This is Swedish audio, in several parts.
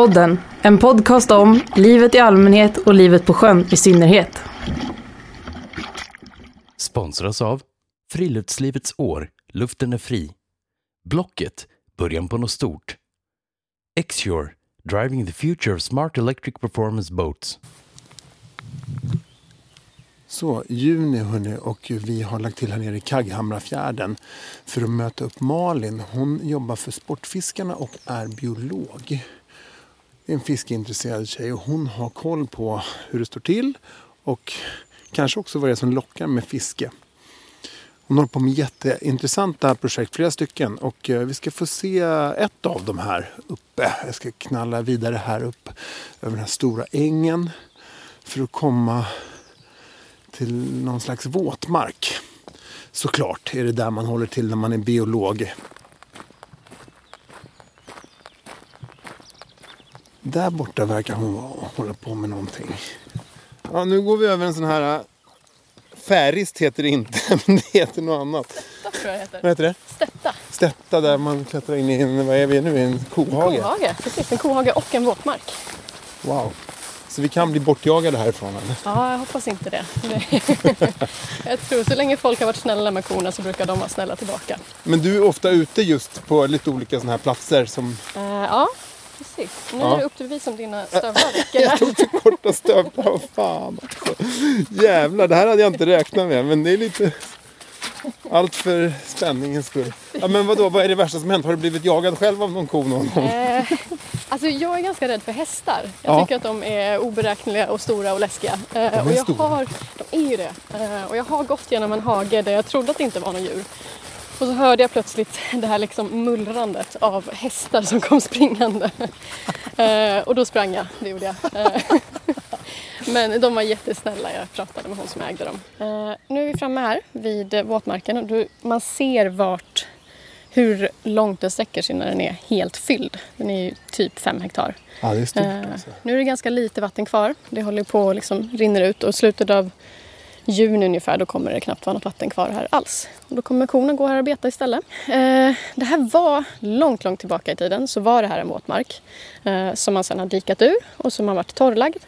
Båtpodden, en podcast om livet i allmänhet och livet på sjön i synnerhet. Sponsras av Friluftslivets år, luften är fri. Blocket, början på något stort. Xure, driving the future of smart electric performance boats. Så, juni hörni och vi har lagt till här nere i Kagghamrafjärden för att möta upp Malin. Hon jobbar för Sportfiskarna och är biolog. Det är en fiskeintresserad tjej och hon har koll på hur det står till och kanske också vad det är som lockar med fiske. Hon håller på med jätteintressanta projekt, flera stycken. Och eh, vi ska få se ett av dem här uppe. Jag ska knalla vidare här upp över den här stora ängen för att komma till någon slags våtmark. Såklart är det där man håller till när man är biolog. Där borta verkar hon vara och hålla på med någonting. Ja, nu går vi över en sån här... äh, Färist heter det inte, men det heter något annat. Stetta tror jag heter. Vad heter det? Stetta. Stätta där man klättrar in i en, vad är vi nu, en kohage. Kohage. Precis, en kohage och en våtmark. Wow. Så vi kan bli bortjagade härifrån eller? Ja, jag hoppas inte det. jag tror så länge folk har varit snälla med korna så brukar de vara snälla tillbaka. Men du är ofta ute just på lite olika sådana här platser som... Eh, ja, precis. Nu Ja. är det upp till bevis om dina stövlar räcker. Jag tog för korta stövlar, vad fan också. Jävlar, det här hade jag inte räknat med. Men det är lite... Allt för spänningens skull. Ja, men vadå, vad är det värsta som hänt? Har du blivit jagad själv av någon ko någon gång? Eh, alltså jag är ganska rädd för hästar. Jag Ja. tycker att de är oberäkneliga och stora och läskiga. Eh, är och jag stora. har, de är ju det. Eh, och jag har gått genom en hage där jag trodde att det inte var någon djur. Och så hörde jag plötsligt det här liksom mullrandet av hästar som kom springande. Eh, och då sprang jag, det gjorde jag. Eh, Men de var jättesnälla, jag pratade med hon som ägde dem. Eh, nu är vi framme här vid våtmarken och du, man ser vart, hur långt den sträcker sig när den är helt fylld. Den är ju typ fem hektar. Ja, det är stort Eh, alltså. nu är det ganska lite vatten kvar. Det håller på och liksom rinner ut och slutet av juni ungefär då kommer det knappt vara något vatten kvar här alls. Och då kommer korna gå här och beta istället. Eh, det här var långt, långt tillbaka i tiden så var det här en våtmark eh, som man sedan har dikat ur och som har varit torrlagd.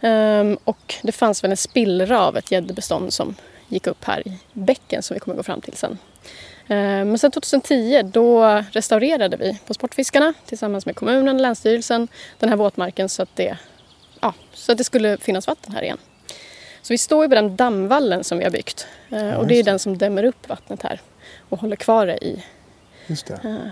Ehm, och det fanns väl en spillra av ett gäddbestånd som gick upp här i bäcken som vi kommer gå fram till sen. Ehm, men sen 2010 då restaurerade vi på Sportfiskarna tillsammans med kommunen och länsstyrelsen den här våtmarken så att det, ja, så att det skulle finnas vatten här igen. Så vi står ju på den dammvallen som vi har byggt Eh, och det är den som dämmer upp vattnet här och håller kvar det i. Just det.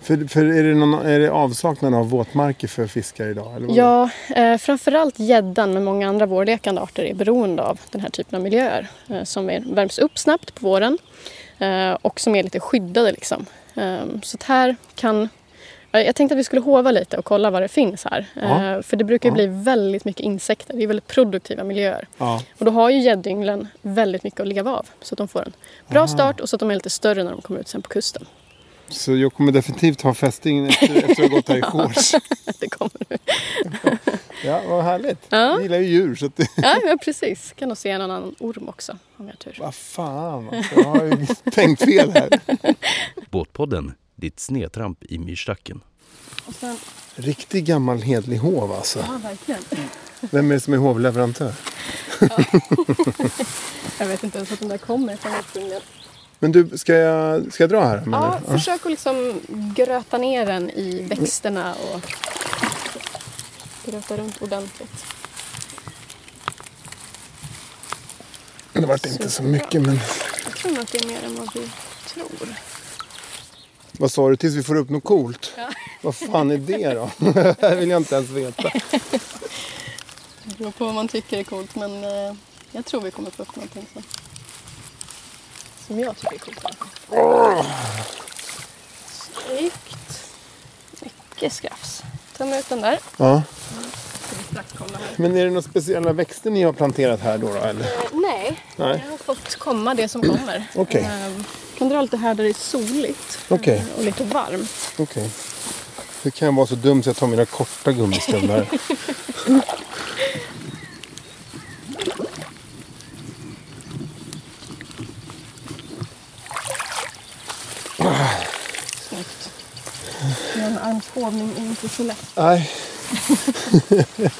För, för är, det någon, är det avsaknad av våtmarker för fiskar idag? Eller? Ja, eh, framförallt gäddan men många andra vårlekande arter är beroende av den här typen av miljöer eh, som är, värms upp snabbt på våren eh, och som är lite skyddade. Liksom. Eh, så här kan... ja, Jag tänkte att vi skulle hova lite och kolla vad det finns här. Ja. Eh, för det brukar ju Ja. bli väldigt mycket insekter. Det är väldigt produktiva miljöer. Ja. Och då har ju gäddynglen väldigt mycket att leva av. Så att de får en bra start och så att de är lite större när de kommer ut sen på kusten. Så jag kommer definitivt ha fästing efter, efter att ha gått här i shorts. det kommer nu. Ja, vad härligt. Ja. Jag gillar ju djur så att. Ja, men precis. Kan nog se någon annan orm också om jag har tur. Vad fan alltså, jag har ju tänkt fel här. Båtpodden, ditt snedtramp i myrstacken. Och sen, Riktig gammal hedlig hov alltså. ja, verkligen. Vem är det som är hovleverantör? Jag vet inte ens att den där kommer från ursprungligen. Men du, ska jag, ska jag dra här? Ja, du? försök att liksom gröta ner den i växterna och gröta runt ordentligt. Det vart inte så mycket men... Jag tror att det är mer än vad vi tror. Vad sa du? Tills vi får upp något coolt? Ja. Vad fan är det då? det vill jag inte ens veta. Det beror på vad man tycker är coolt men eh, jag tror vi kommer få upp någonting som, som jag tycker är coolt. Snyggt. Mycket skrafs. Tömma ut den där. Ja. Här. Men är det några speciella växter ni har planterat här då? då eller? Eh, nej, Nej. jag har fått komma det som kommer. Okej. Eh, kan dra lite här där det är soligt Okej. eh, och lite varmt. Okej. Hur kan jag vara så dum så jag tar mina korta gummistövlar? Snyggt. En armshovning är inte så lätt. Nej.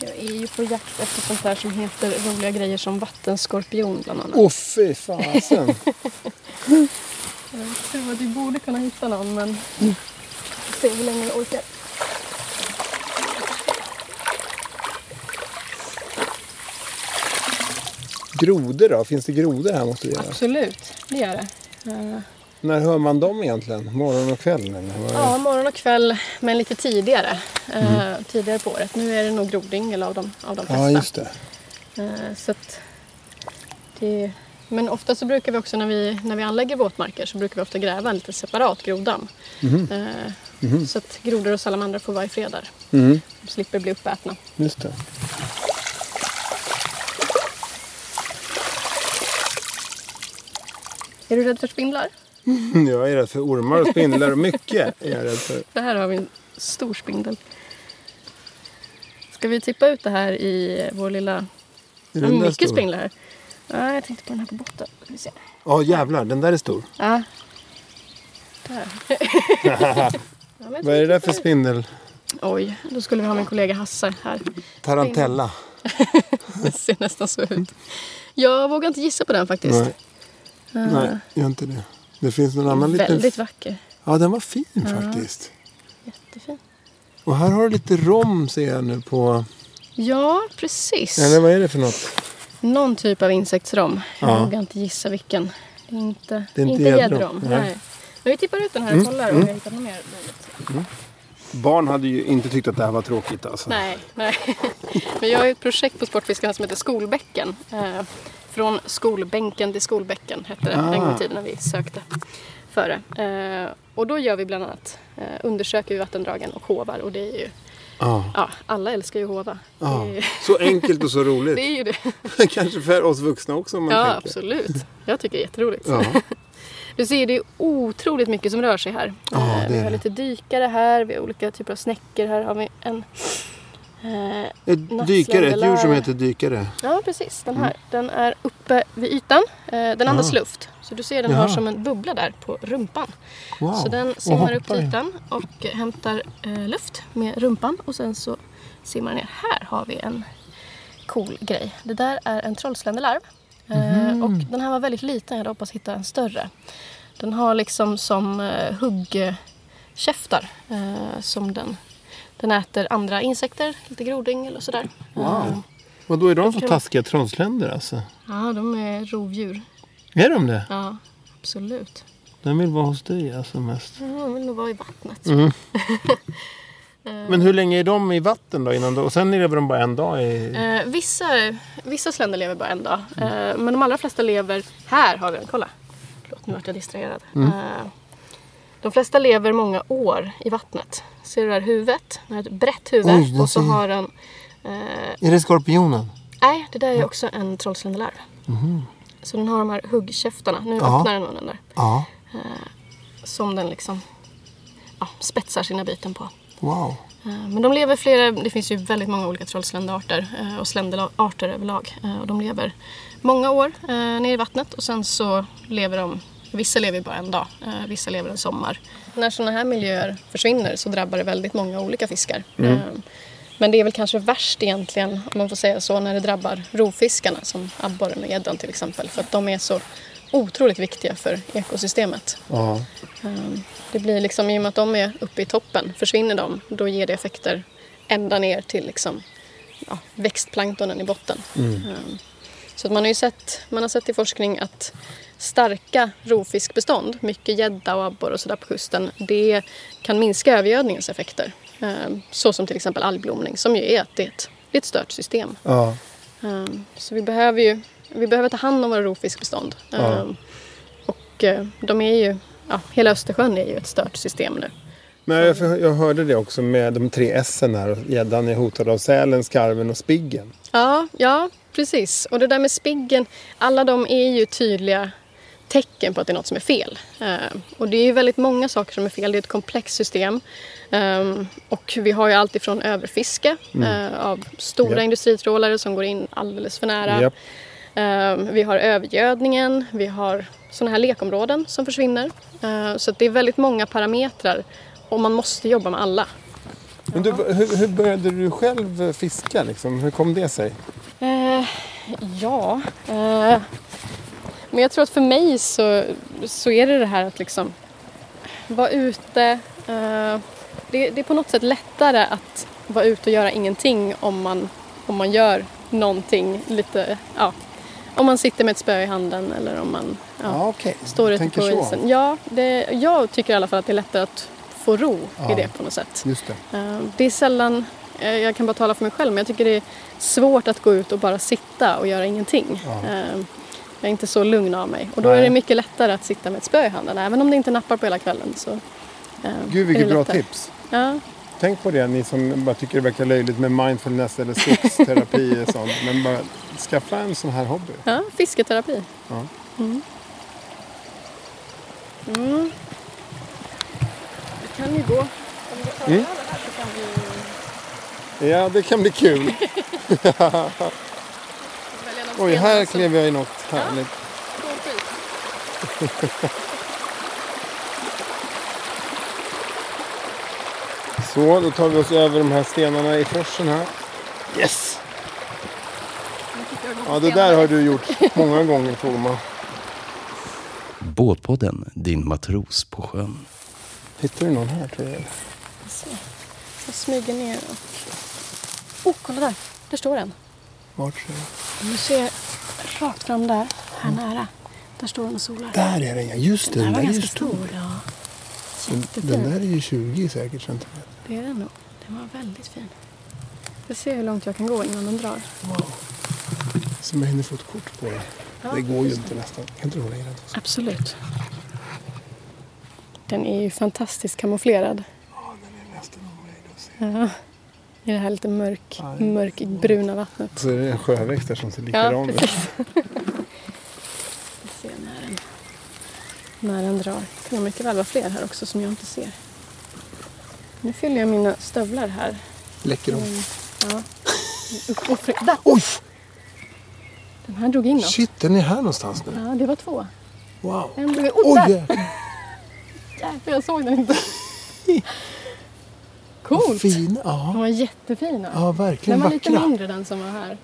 Jag är ju på jakt efter sånt där som heter roliga grejer som vattenskorpion bland annat. Åh fy fasen. Jag tror att vi borde kunna hitta någon men vi får se hur länge jag orkar. Grodor då? Finns det grodor här måste det göra? Absolut, det gör det. Eh, När hör man dem egentligen? Morgon och kväll? Eller? Ja, morgon och kväll men lite tidigare. eh, Tidigare på året. Nu är det nog grodyngel av de, av de flesta. ja, just det. Eh, Så det, men ofta så brukar vi också när vi, när vi anlägger våtmarker så brukar vi ofta gräva en lite separat grodamm. Eh, Så att grodor och salamandrar får vara i fred där. Mm, De slipper bli uppätna. just det. Är du rädd för spindlar? Jag är rädd för ormar och spindlar och mycket är jag rädd för. Det här har vi en stor spindel. Ska vi tippa ut det här i vår lilla... Är den mycket stor? spindlar här. Ja, jag tänkte på den här på botten. Ja jävlar, den där är stor. Ja. Där. ja, Vad är det där för spindel? Oj, då skulle vi ha min kollega Hasse här. Tarantella? Det ser nästan så ut. Jag vågar inte gissa på den faktiskt. Nej, nej, gör inte det. Det finns någon annan liten... Väldigt vacker. Ja, den var fin faktiskt. Jättefin. Och här har du lite rom ser jag nu på... Ja, precis. Eller vad är det för något? Någon typ av insektsrom. Jag Ja. vågar inte gissa vilken. Det är inte, Det är inte inte gäddrom. Nej. Nej. Men vi tippar ut den här och kollar om vi har hittat något mer roligt. Barn hade ju inte tyckt att det här var tråkigt alltså. Nej, nej. Men jag har ju ett projekt på Sportfiskarna som heter Skolbäcken. Från skolbänken till skolbäcken hette det Ah. en gång i tiden när vi sökte för det. Eh, och då gör vi bland annat, eh, undersöker vi vattendragen och hovar och det är ju, Ja. ja alla älskar ju hova. Det, är, Så enkelt och så det roligt. är ju det. Kanske för oss vuxna också om man Ja, tänker. absolut. Jag tycker det är jätteroligt. Ja. Du ser, det är otroligt mycket som rör sig här. Det vi har det. lite dykare här, vi har olika typer av snäckor. Här har vi en eh, Ett dykare, ett djur som heter dykare. Ja, precis. Den här. Den är uppe vid ytan. Eh, Den andas Ah. luft. Så du ser den Jaha. har som en bubbla där på rumpan. Wow. Så den simmar upp till ytan och hämtar eh, luft med rumpan. Och sen så simmar den ner. Här har vi en cool grej. Det där är en trollsländelarv. Eh, Mhm. Och den här var väldigt liten. Jag hade hoppats hitta en större. Den har liksom som eh, huggkäftar som den. Den äter andra insekter, lite grodyngel och sådär. Wow. Och då är de så taskiga trollsländer alltså? Ja, de är rovdjur. Är de det? Ja, absolut. Den vill vara hos dig alltså mest. Ja, de vill nog vara i vattnet. Mm. Men hur länge är de i vatten då? Innan då? Och sen lever de bara en dag i... Eh, vissa, vissa sländer lever bara en dag. Eh, men de allra flesta lever... Här har vi den, kolla. Förlåt, nu vart jag distraherad. Mm. Eh, de flesta lever många år i vattnet. Ser du det här huvudet? Den har ett brett huvud Oj, och så ser- har den... Eh, Är det skorpionen? nej, det där är också en trollsländelarv. Så den har de här huggkäftarna. Nu. Ja. öppnar den munnen där. Ja. Som den liksom ja, spetsar sina byten på. Wow. Eh, Men de lever flera, det finns ju väldigt många olika trollsländerarter eh, och sländerarter överlag. Eh, Och de lever många år eh, nere i vattnet och sen så lever de, vissa lever bara en dag, eh, vissa lever en sommar. När sådana här miljöer försvinner så drabbar det väldigt många olika fiskar. Eh, Men det är väl kanske värst egentligen, om man får säga så, när det drabbar rovfiskarna som abborren och gäddan till exempel. För att de är så otroligt viktiga för ekosystemet. Ja. Um, Det blir liksom, i och med att de är uppe i toppen, försvinner de, då ger det effekter ända ner till liksom, ja, växtplanktonen i botten. Um, Så att man har ju sett, man har sett i forskning att starka rovfiskbestånd, mycket gädda och abborre och sådär på kusten, det kan minska övergödningens effekter. Um, Så som till exempel algblomning, som ju är att det är ett, stört system. Ja. Um, Så vi behöver ju vi behöver ta hand om våra rovfiskbestånd. Ja. Um, Och eh, de är ju, ja, hela Östersjön är ju ett stört system nu. Men jag, jag hörde det också med de tre S här. Gäddan är hotad av sälen, skarven och spiggen. Ja, ja, precis. Och det där med spiggen, alla de är ju tydliga tecken på att det är något som är fel. Eh, och det är ju väldigt många saker som är fel. Det är ett komplext system. Ehm, och vi har ju allt ifrån överfiske eh, av stora Japp. industritrålare som går in alldeles för nära. Japp. Ehm, vi har övergödningen, vi har sådana här lekområden som försvinner. Eh, så det är väldigt många parametrar och man måste jobba med alla. Men du, hur, hur började du själv fiska? Liksom? Hur kom det sig? Eh, ja, eh, men jag tror att för mig så, så är det det här att liksom vara ute. Eh, det, det är på något sätt lättare att vara ute och göra ingenting om man, om man gör någonting lite, ja, om man sitter med ett spö i handen eller om man ja, Ja, okej. står ute på isen. Ja, det, jag tycker i alla fall att det är lättare att få ro Ja. i det på något sätt. Just det. Eh, Det är sällan, eh, jag kan bara tala för mig själv, men jag tycker det är svårt att gå ut och bara sitta och göra ingenting. Ja. Jag är inte så lugn av mig och då Nej. är det mycket lättare att sitta med ett spö i handen. Även om det inte nappar på hela kvällen så eh, Gud vilket bra tips. Ja, Tänk på det ni som bara tycker det verkar löjligt med mindfulness eller skogsterapi och sånt. Men bara skaffa en sån här hobby. ja fisketerapi. Ja. Mm. Mm. Det kan ju gå. Om vi tar Mm. över här så kan vi Ja, det kan bli kul. Oj, här klev jag i något härligt. Så, då tar vi oss över de här stenarna i forsen här. Yes! Ja, det där har du gjort många gånger Toma. Båtpodden, din matros på sjön. Hittar du någon här tror jag? Så. Jag smyger ner och... Oh, kolla där! Där står en. Vart ser? Om du ser rakt fram där, här nära. Där står den och solar. Där är den ja, just det. Den Den där var ganska stor. stor. Ja. Den, den där är ju 20 säkert centimeter. Det är den nog. Den var väldigt fin. Jag ser hur långt jag kan gå innan den drar. Wow. Som jag hinner få ett kort på den. Det går ju inte nästan. Kan inte du hålla i den? Absolut. Den är ju fantastiskt kamouflerad. Ja, den är nästan omöjlig att se. Ja. I det här lite mörk, Ja, det mörkbruna vattnet. Så är det en sjöväxt där som ser Ja, likadan ut. precis. Vi ser när den, när den drar. Det kan mycket väl vara fler här också som jag inte ser. Nu fyller jag mina stövlar här. Läcker de? Mm, Ja. Där! Oj! Den här drog inåt. Shit, den är här någonstans nu. Ja, det var två. Wow. En drog in. Oj! Oh, där! Jävlar, jag såg den inte. Coolt! fin. De Ja. var jättefina. ja, verkligen den var lite vackra. mindre den som var här.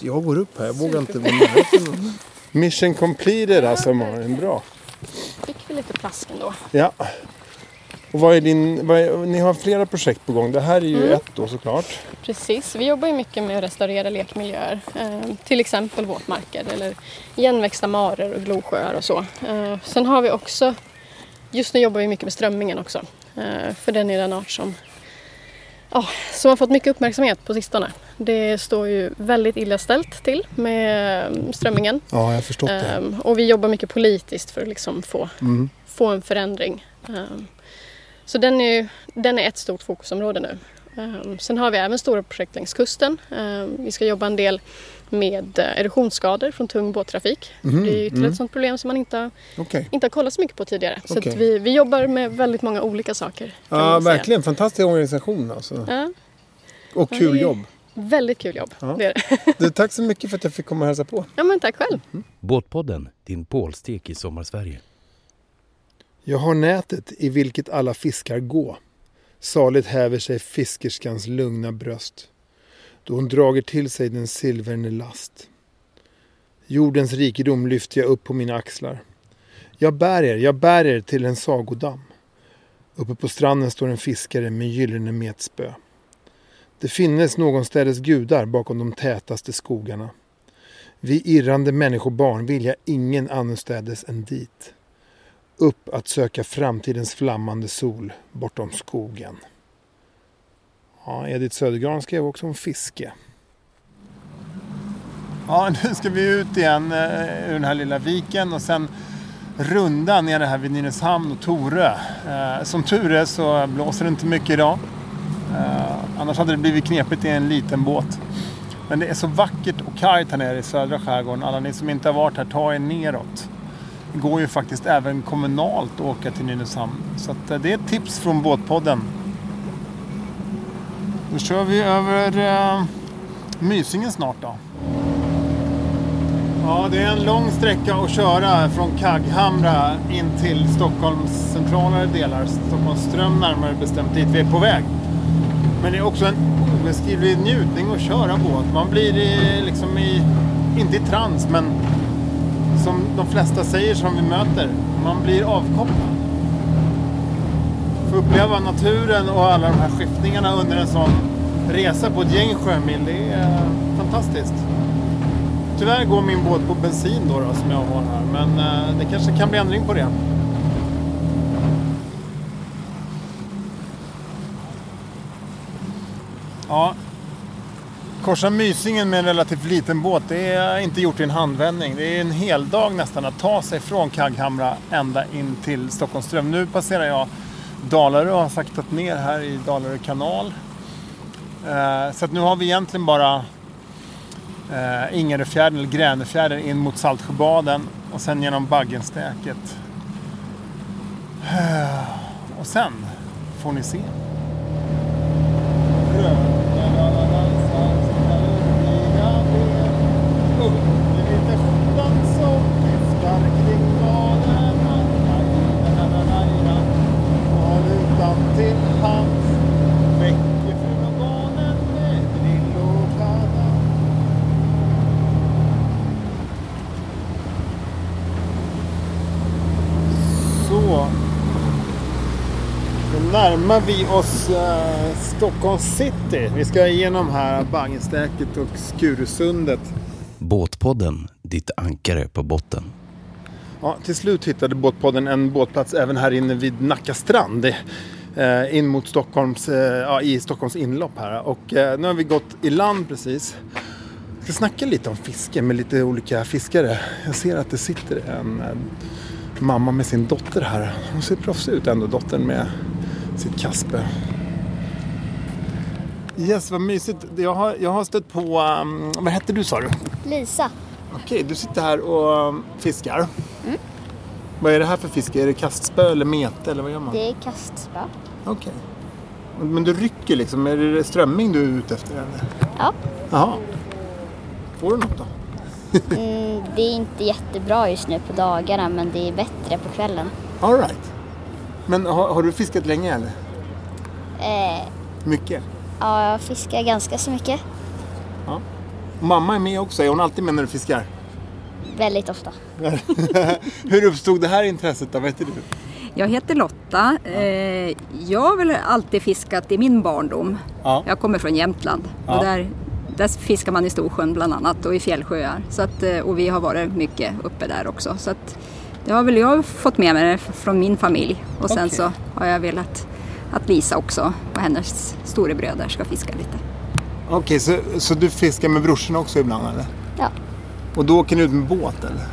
Jag går upp här. Jag vågar inte vara nära. Mission completed alltså Malin. Bra. Fick vi lite plask ändå. Ja. Och vad är din, vad är, ni har flera projekt på gång. Det här är ju Mm. ett då såklart. Precis, vi jobbar ju mycket med att restaurera lekmiljöer. Eh, till exempel våtmarker eller igenväxta marer och glosjöar och så. Eh, sen har vi också, just nu jobbar vi mycket med strömmingen också. Eh, för den är den art som, ja, som har fått mycket uppmärksamhet på sistone. Det står ju väldigt illa ställt till med eh, strömmingen. Ja, jag har förstått det. Ehm, och vi jobbar mycket politiskt för att liksom få, Mm. få en förändring. Ehm, så den är, den är ett stort fokusområde nu. Ehm, sen har vi även stora projekt längs kusten. Ehm, vi ska jobba en del med eh, erosionsskador från tung båttrafik. Mhm, Det är ytterligare mm. ett sådant problem som man inte, har- Okej. inte har kollat så mycket på tidigare. Så Okej. att vi, vi jobbar med väldigt många olika saker. Ja, verkligen. Fantastisk organisation alltså. Ja, Och kul jobb. väldigt kul jobb. Ja. Det är det. Du, tack så mycket för att jag fick komma och hälsa på. Ja, men tack själv. Båtpodden, din pålstek i Sommarsverige. Jag har nätet i vilket alla fiskar gå. Saligt häver sig fiskerskans lugna bröst. Då hon drager till sig den silverne last. Jordens rikedom lyfter jag upp på mina axlar. Jag bär er, jag bär er till en sagodamm. Uppe på stranden står en fiskare med gyllene metspö. Det finnes någonstädes gudar bakom de tätaste skogarna. Vi irrande människobarn vilja ingen annorstädes än dit upp att söka framtidens flammande sol bortom skogen. Ja, Edith Södergran skrev också om fiske. Ja, nu ska vi ut igen eh, ur den här lilla viken och sen runda nere här vid Nynäshamn och Torö. Eh, som tur är så blåser det inte mycket idag. Eh, annars hade det blivit knepigt i en liten båt. Men det är så vackert och kargt här nere i södra skärgården. Alla ni som inte har varit här, ta er neråt. Det går ju faktiskt även kommunalt att åka till Nynäshamn. Så att eh, det är ett tips från Båtpodden. Då kör vi över eh, Mysingen snart då. Ja, det är en lång sträcka att köra från Kagghamra in till Stockholms centralare delar. Stockholms ström närmare bestämt dit vi är på väg. Men det är också en obeskrivlig njutning att köra båt. Man blir i, liksom i, inte i trans, men som de flesta säger som vi möter, man blir avkopplad. Få uppleva naturen och alla de här skiftningarna under en sån resa på ett gäng sjömil, det är fantastiskt. Tyvärr går min båt på bensin då, då som jag har här, men eh, det kanske kan bli ändring på det. Ja, korsa Mysingen med en relativt liten båt, det är inte gjort i en handvändning. Det är en hel dag nästan att ta sig från Kagghamra ända in till Stockholms ström. Nu passerar jag Dalarö och har saktat ner här i Dalarö kanal. Eh, så att nu har vi egentligen bara eh, Ingaröfjärden eller Gränefjärden in mot Saltsjöbaden och sen genom Baggenstäket. Eh, och sen får ni se. till hands väcker från barnen med drill och padda Så. Då närmar vi oss eh, Stockholms city. Vi ska igenom här Baggenstäket och Skurusundet. Båtpodden, ditt ankare på botten. Ja, till slut hittade Båtpodden en båtplats även här inne vid Nacka strand. Eh, in mot Stockholms, eh, ja, i Stockholms inlopp här. Och eh, nu har vi gått i land precis. Jag ska snacka lite om fiske med lite olika fiskare. Jag ser att det sitter en eh, mamma med sin dotter här. Hon ser proffsig ut ändå, dottern med sitt kaspe. Yes, vad mysigt. Jag har, jag har stött på, um, vad hette du sa du? Lisa. Okej, du sitter här och um, fiskar. Vad är det här för fiske? Är det kastspö eller mete eller vad gör man? Det är kastspö. Okej. Men du rycker liksom, är det strömming du är ute efter eller? Ja. Jaha. Får du något då? Mm, det är inte jättebra just nu på dagarna men det är bättre på kvällen. All right. Men har, har du fiskat länge eller? Eh, Mycket? ja, jag fiskar ganska så mycket. Mamma är med också, är hon alltid med när du fiskar? Väldigt ofta. Hur uppstod det här intresset då? Vet du? Jag heter Lotta. Eh, Jag har väl alltid fiskat i min barndom. Ja. Jag kommer från Jämtland Ja. och där, där fiskar man i Storsjön bland annat och i fjällsjöar. Så att, eh, och vi har varit mycket uppe där också. Så att, det har väl jag fått med mig från min familj. Och sen Okej. så har jag velat att Lisa också och hennes storebröder ska fiska lite. Okej, så, så du fiskar med brorsorna också ibland eller? Ja. Och då åker ni ut med båt eller?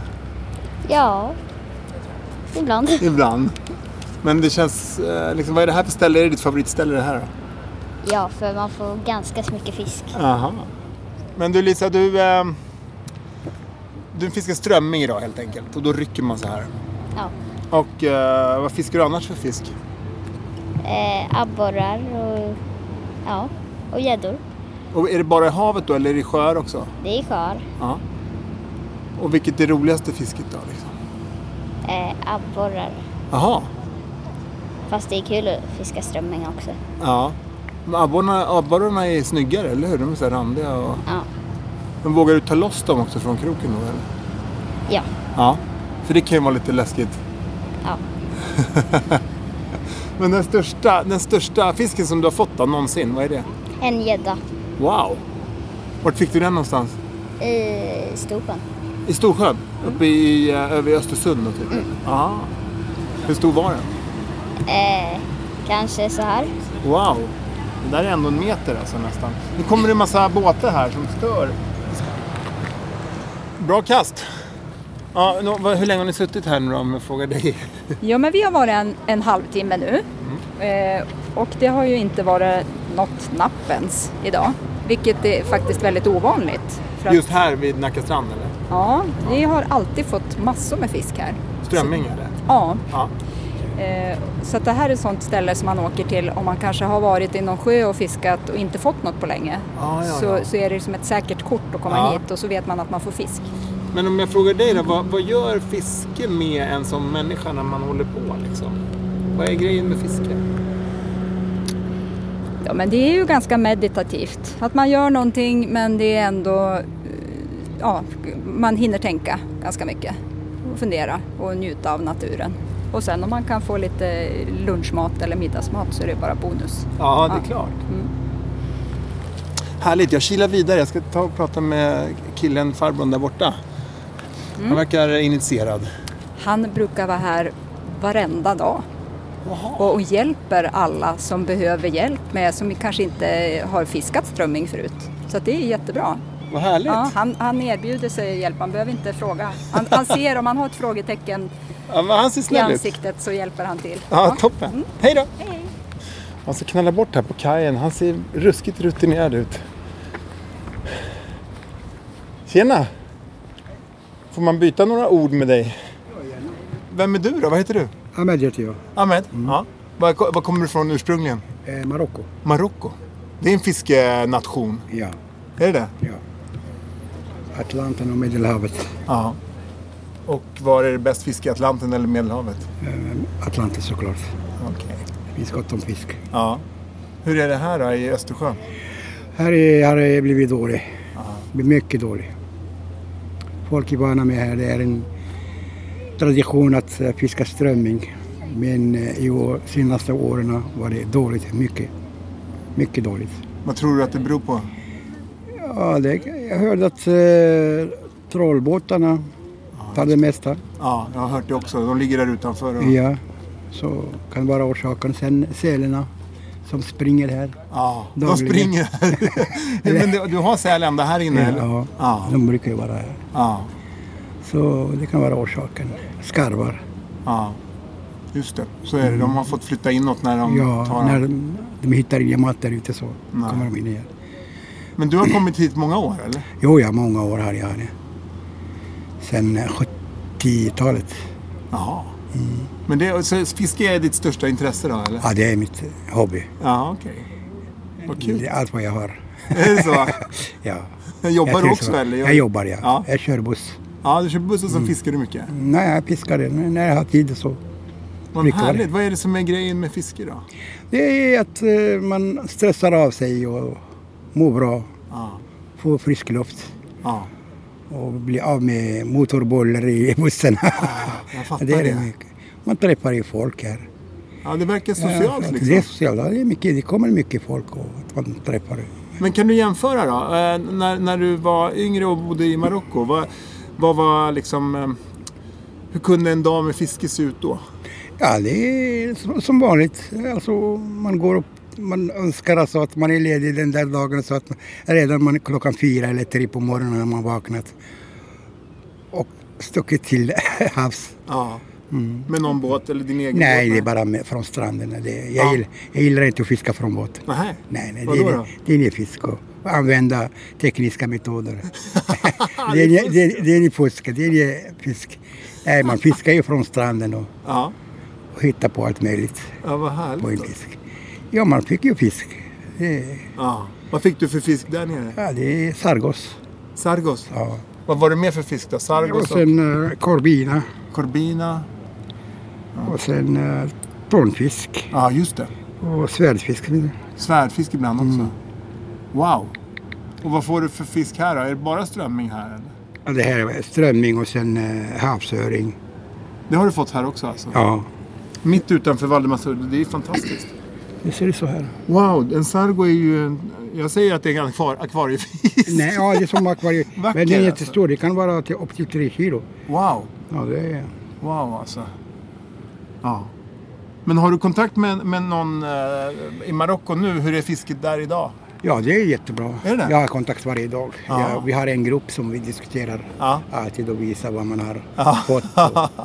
Ja, ibland. Ibland. Men det känns, eh, liksom, vad är det här för ställe? Är det ditt favoritställe det här då? Ja, för man får ganska så mycket fisk. Aha. Men du Lisa, du, eh, du fiskar strömming idag helt enkelt och då rycker man så här. Ja. Och eh, vad fiskar du annars för fisk? Eh, abborrar och ja, och gäddor. Och är det bara i havet då eller är det i sjöar också? Det är skör. Ja. Och vilket är det roligaste fisket då? Liksom? Eh, abborrar. Jaha. Fast det är kul att fiska strömming också. Ja. Men abborrarna, abborrarna är snyggare, eller hur? De är så här randiga och... Ja. Men vågar du ta loss dem också från kroken då eller? Ja. Ja. För det kan ju vara lite läskigt. Ja. Men den största, den största fisken som du har fått då, någonsin, vad är det? En gädda Wow! Vart fick du den någonstans? i Storsjön. I Storsjön? Uppe i, eh, över Östersund då, typ? Ja. Hur stor var den? Eh, kanske så här. Wow! Det där är ändå en meter alltså nästan. Nu kommer det en massa båtar här som stör. Bra kast! Ja, hur länge har ni suttit här nu då om jag frågar dig? Ja, men vi har varit en, en halvtimme nu. Eh, och det har ju inte varit något napp ens idag. Vilket är faktiskt väldigt ovanligt. Att, Just här vid Nacka strand eller? Ja, vi har alltid fått massor med fisk här. Strömming eller? Ja, Ja. Eh, så det här är ett sånt ställe som man åker till om man kanske har varit i någon sjö och fiskat och inte fått något på länge. Ja, ja, så, ja. så är det som ett säkert kort att komma hit och så vet man att man får fisk. Men om jag frågar dig då, vad, vad gör fiske med en som människa när man håller på liksom? Vad är grejen med fiske? Ja, men det är ju ganska meditativt. Att man gör någonting men det är ändå, eh, ja, man hinner tänka ganska mycket och fundera och njuta av naturen. Och sen om man kan få lite lunchmat eller middagsmat så är det bara bonus. Ja, det är Ja. klart. Mm. Härligt, jag kilar vidare. Jag ska ta och prata med killen, farbrorn där borta. Mm. Han verkar initierad. Han brukar vara här varenda dag och, och hjälper alla som behöver hjälp med, som kanske inte har fiskat strömming förut. Så det är jättebra. Vad härligt. Ja, han, han erbjuder sig hjälp, man behöver inte fråga. Han, han ser om man har ett frågetecken Ja, men han ser i snäll ut. ansiktet så hjälper han till. Ja, toppen. Hej då. Hej. Han ska knalla bort här på kajen. Han ser ruskigt rutinerad ut. Tjena! Får man byta några ord med dig? Vem är du då? Vad heter du? Ahmed heter jag. Ahmed? Ja. Var, var kommer du ifrån ursprungligen? Eh, Marocko. Marocko. Det är en fiskenation. Ja, Är det det? ja. Atlanten och Medelhavet. Ja. Och var är det bäst fiske? Atlanten eller Medelhavet? Eh, Atlanten såklart. Okej. Det finns gott om fisk. Ja. Hur är det här då i Östersjön? Här är, har det blivit dåligt. Blir mycket dåligt. Folk är vana med här. Det är en tradition att eh, fiska strömming. Men eh, i år, senaste åren var det dåligt. Mycket. Mycket dåligt. Vad tror du att det beror på? Ja, det, jag hörde att eh, trollbåtarna tar det mesta. Ja, jag har hört det också. De ligger där utanför. Och... Ja, så kan vara orsaken. Sen sälarna som springer här. Ja, de Dagligen. springer här. Men du, du har säl ända här inne? eller? Ja, Ja. de brukar ju vara här. ja. Så det kan vara orsaken. Skarvar. ja. Just det, så är det. De har fått flytta inåt när de Ja, tar när de, de hittar inga mat där ute så Nej. kommer de in igen. Men du har kommit hit många år eller? Jo, ja, många år har jag här. Sen eh, 70-talet. Jaha. Mm. Men det, så fiske är ditt största intresse då eller? Ja, det är mitt hobby. Ja, okej. Vad kul. Det är allt vad jag har. Är det så? Ja. Jobbar Jag du också så. eller? Jag jobbar, ja. Ja. Jag kör buss. Ja, du kör buss och så Mm. fiskar du mycket. Nej, jag fiskar det. När jag har tid så. Vad det. härligt. Vad är det som är grejen med fiske då? Det är att eh, man stressar av sig och mår bra. Ja. Får frisk luft. Ja, och bli av med motorbollar i bussen. fattar det är det. mycket. Man träffar ju folk här. Ja, det verkar Ja, socialt liksom. Det är socialt. Ja, det, är mycket, det kommer mycket folk och att man träffar. Men kan du jämföra då? Eh, när, när du var yngre och bodde i Marocko. Vad, vad var liksom... Eh, hur kunde en dag med fiske se ut då? Ja, det är som vanligt. Alltså, man går upp man önskar alltså att man är ledig den där dagen så att man, redan man klockan fyra eller tre på morgonen när man vaknat och stuckit till havs. Ja. Med någon båt eller din egen Mm. Nej, båt? det är bara med, från stranden. Det, jag, Ja. gillar, jag gillar inte att fiska från båt. Nej, nej Vadå det, är, det är fisk och använda tekniska metoder. Det är fusk. det, är- det är inget fusk, det är inget fisk. Nej, man fiskar ju från stranden och, Ja. och hittar på allt möjligt ja, vad på en härligt. fisk. Ja, man fick ju fisk. Det, Ja. Vad fick du för fisk där nere? ja, det är sargos. Sargos? Ja. Vad var det mer för fisk då? Och Sargos och sen uh, korbina korbina? och sen uh, tonfisk Ja, just det. och svärdfisk. Svärdfisk ibland också. Mm. Wow. Och vad får du för fisk här då? Är det bara strömming här eller? Ja, det här är strömming och sen uh, havsöring. Det har du fått här också alltså? Ja, Mitt utanför Valdemarsudde. Det är fantastiskt. Det ser ut så här. Wow, en sargo är ju en... Jag säger att det är en akvar... akvariefisk. Nej, ja, det är som akvarium. Vacker, Men den är alltså. jättestor. Det kan vara till, upp till tre kilo. Wow. Ja, det är... Wow alltså. Ja. Men har du kontakt med, med någon eh, i Marocko nu? Hur är fisket där idag? Ja, det är jättebra. Är det? Jag har kontakt varje dag. Ja. Ja, vi har en grupp som vi diskuterar Ja. alltid och visar vad man har fått.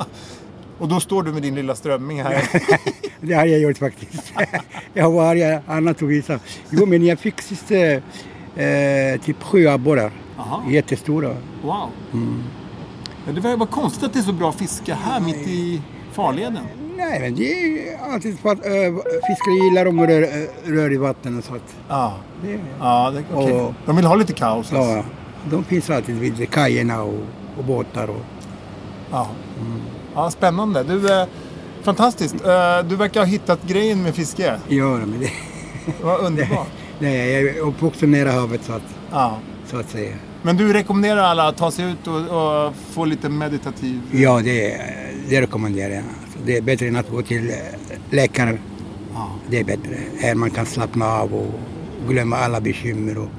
Och då står du med din lilla strömming här. Det har jag gjort faktiskt. jag har varje annat att visa. Jo, men jag fick sist eh, eh, typ sju abborrar. Jättestora. Wow. Ja, det var, var konstigt att det är så bra fiske här mitt i farleden. Nej, men det är alltid för att äh, fiskare gillar om rör, eh, rör i vattnet. Så att Ja, det, ja det, okej. Och- De vill ha lite kaos. Alltså. ja, de finns alltid vid kajerna och och båtar. Och, Ja. Ja, spännande. Du, eh, fantastiskt. Eh, du verkar ha hittat grejen med fiske. ja, men det, var underbart. det, jag är uppvuxen nära havet så att, Ja. så att säga. Men du rekommenderar alla att ta sig ut och, och få lite meditativ... Ja, det, det rekommenderar jag. Alltså, det är bättre än att gå till eh, läkaren. Ja. Det är bättre. Här man kan slappna av och glömma alla bekymmer och,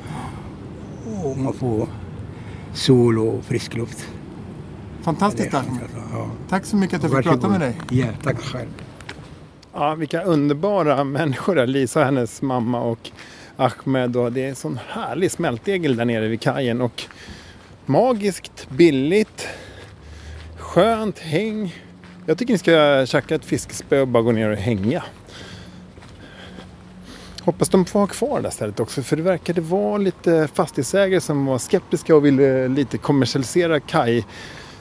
och man får sol och frisk luft. Fantastiskt Det Ahmed. ja. Tack så mycket att jag fick prata Varsågod. med dig. Ja, tack själv. Ja, vilka underbara människor där. Lisa och hennes mamma och Ahmed. Och det är en sån härlig smältdegel där nere vid kajen. Och magiskt, billigt, skönt häng. Jag tycker ni ska tjacka ett fiskespö och bara gå ner och hänga. Hoppas de får ha kvar det där stället också för det verkade vara lite fastighetsägare som var skeptiska och ville lite kommersialisera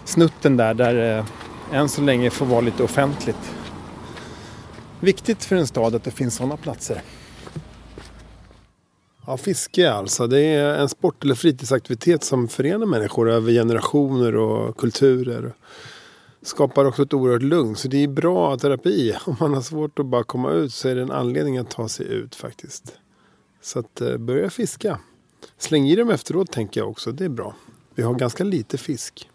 snutten där, där eh, än så länge får vara lite offentligt. Viktigt för en stad att det finns sådana platser. Ja, fiske alltså. Det är en sport eller fritidsaktivitet som förenar människor över generationer och kulturer. Skapar också ett oerhört lugn. Så det är bra terapi. Om man har svårt att bara komma ut så är det en anledning att ta sig ut faktiskt. Så att eh, börja fiska. Släng i dem efteråt tänker jag också. Det är bra. Vi har ganska lite fisk.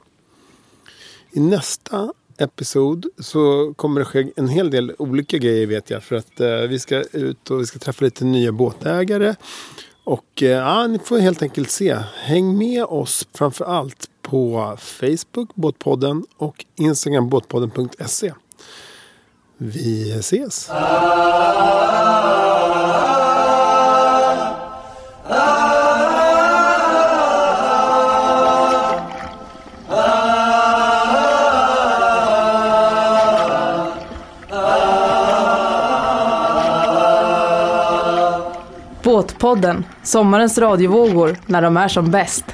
I nästa episod så kommer det ske en hel del olika grejer vet jag. För att eh, vi ska ut och vi ska träffa lite nya båtägare. Och eh, ja, ni får helt enkelt se. Häng med oss framför allt på Facebook, Båtpodden och Instagram, båtpodden.se. Vi ses! Podden sommarens radiovågor när de är som bäst.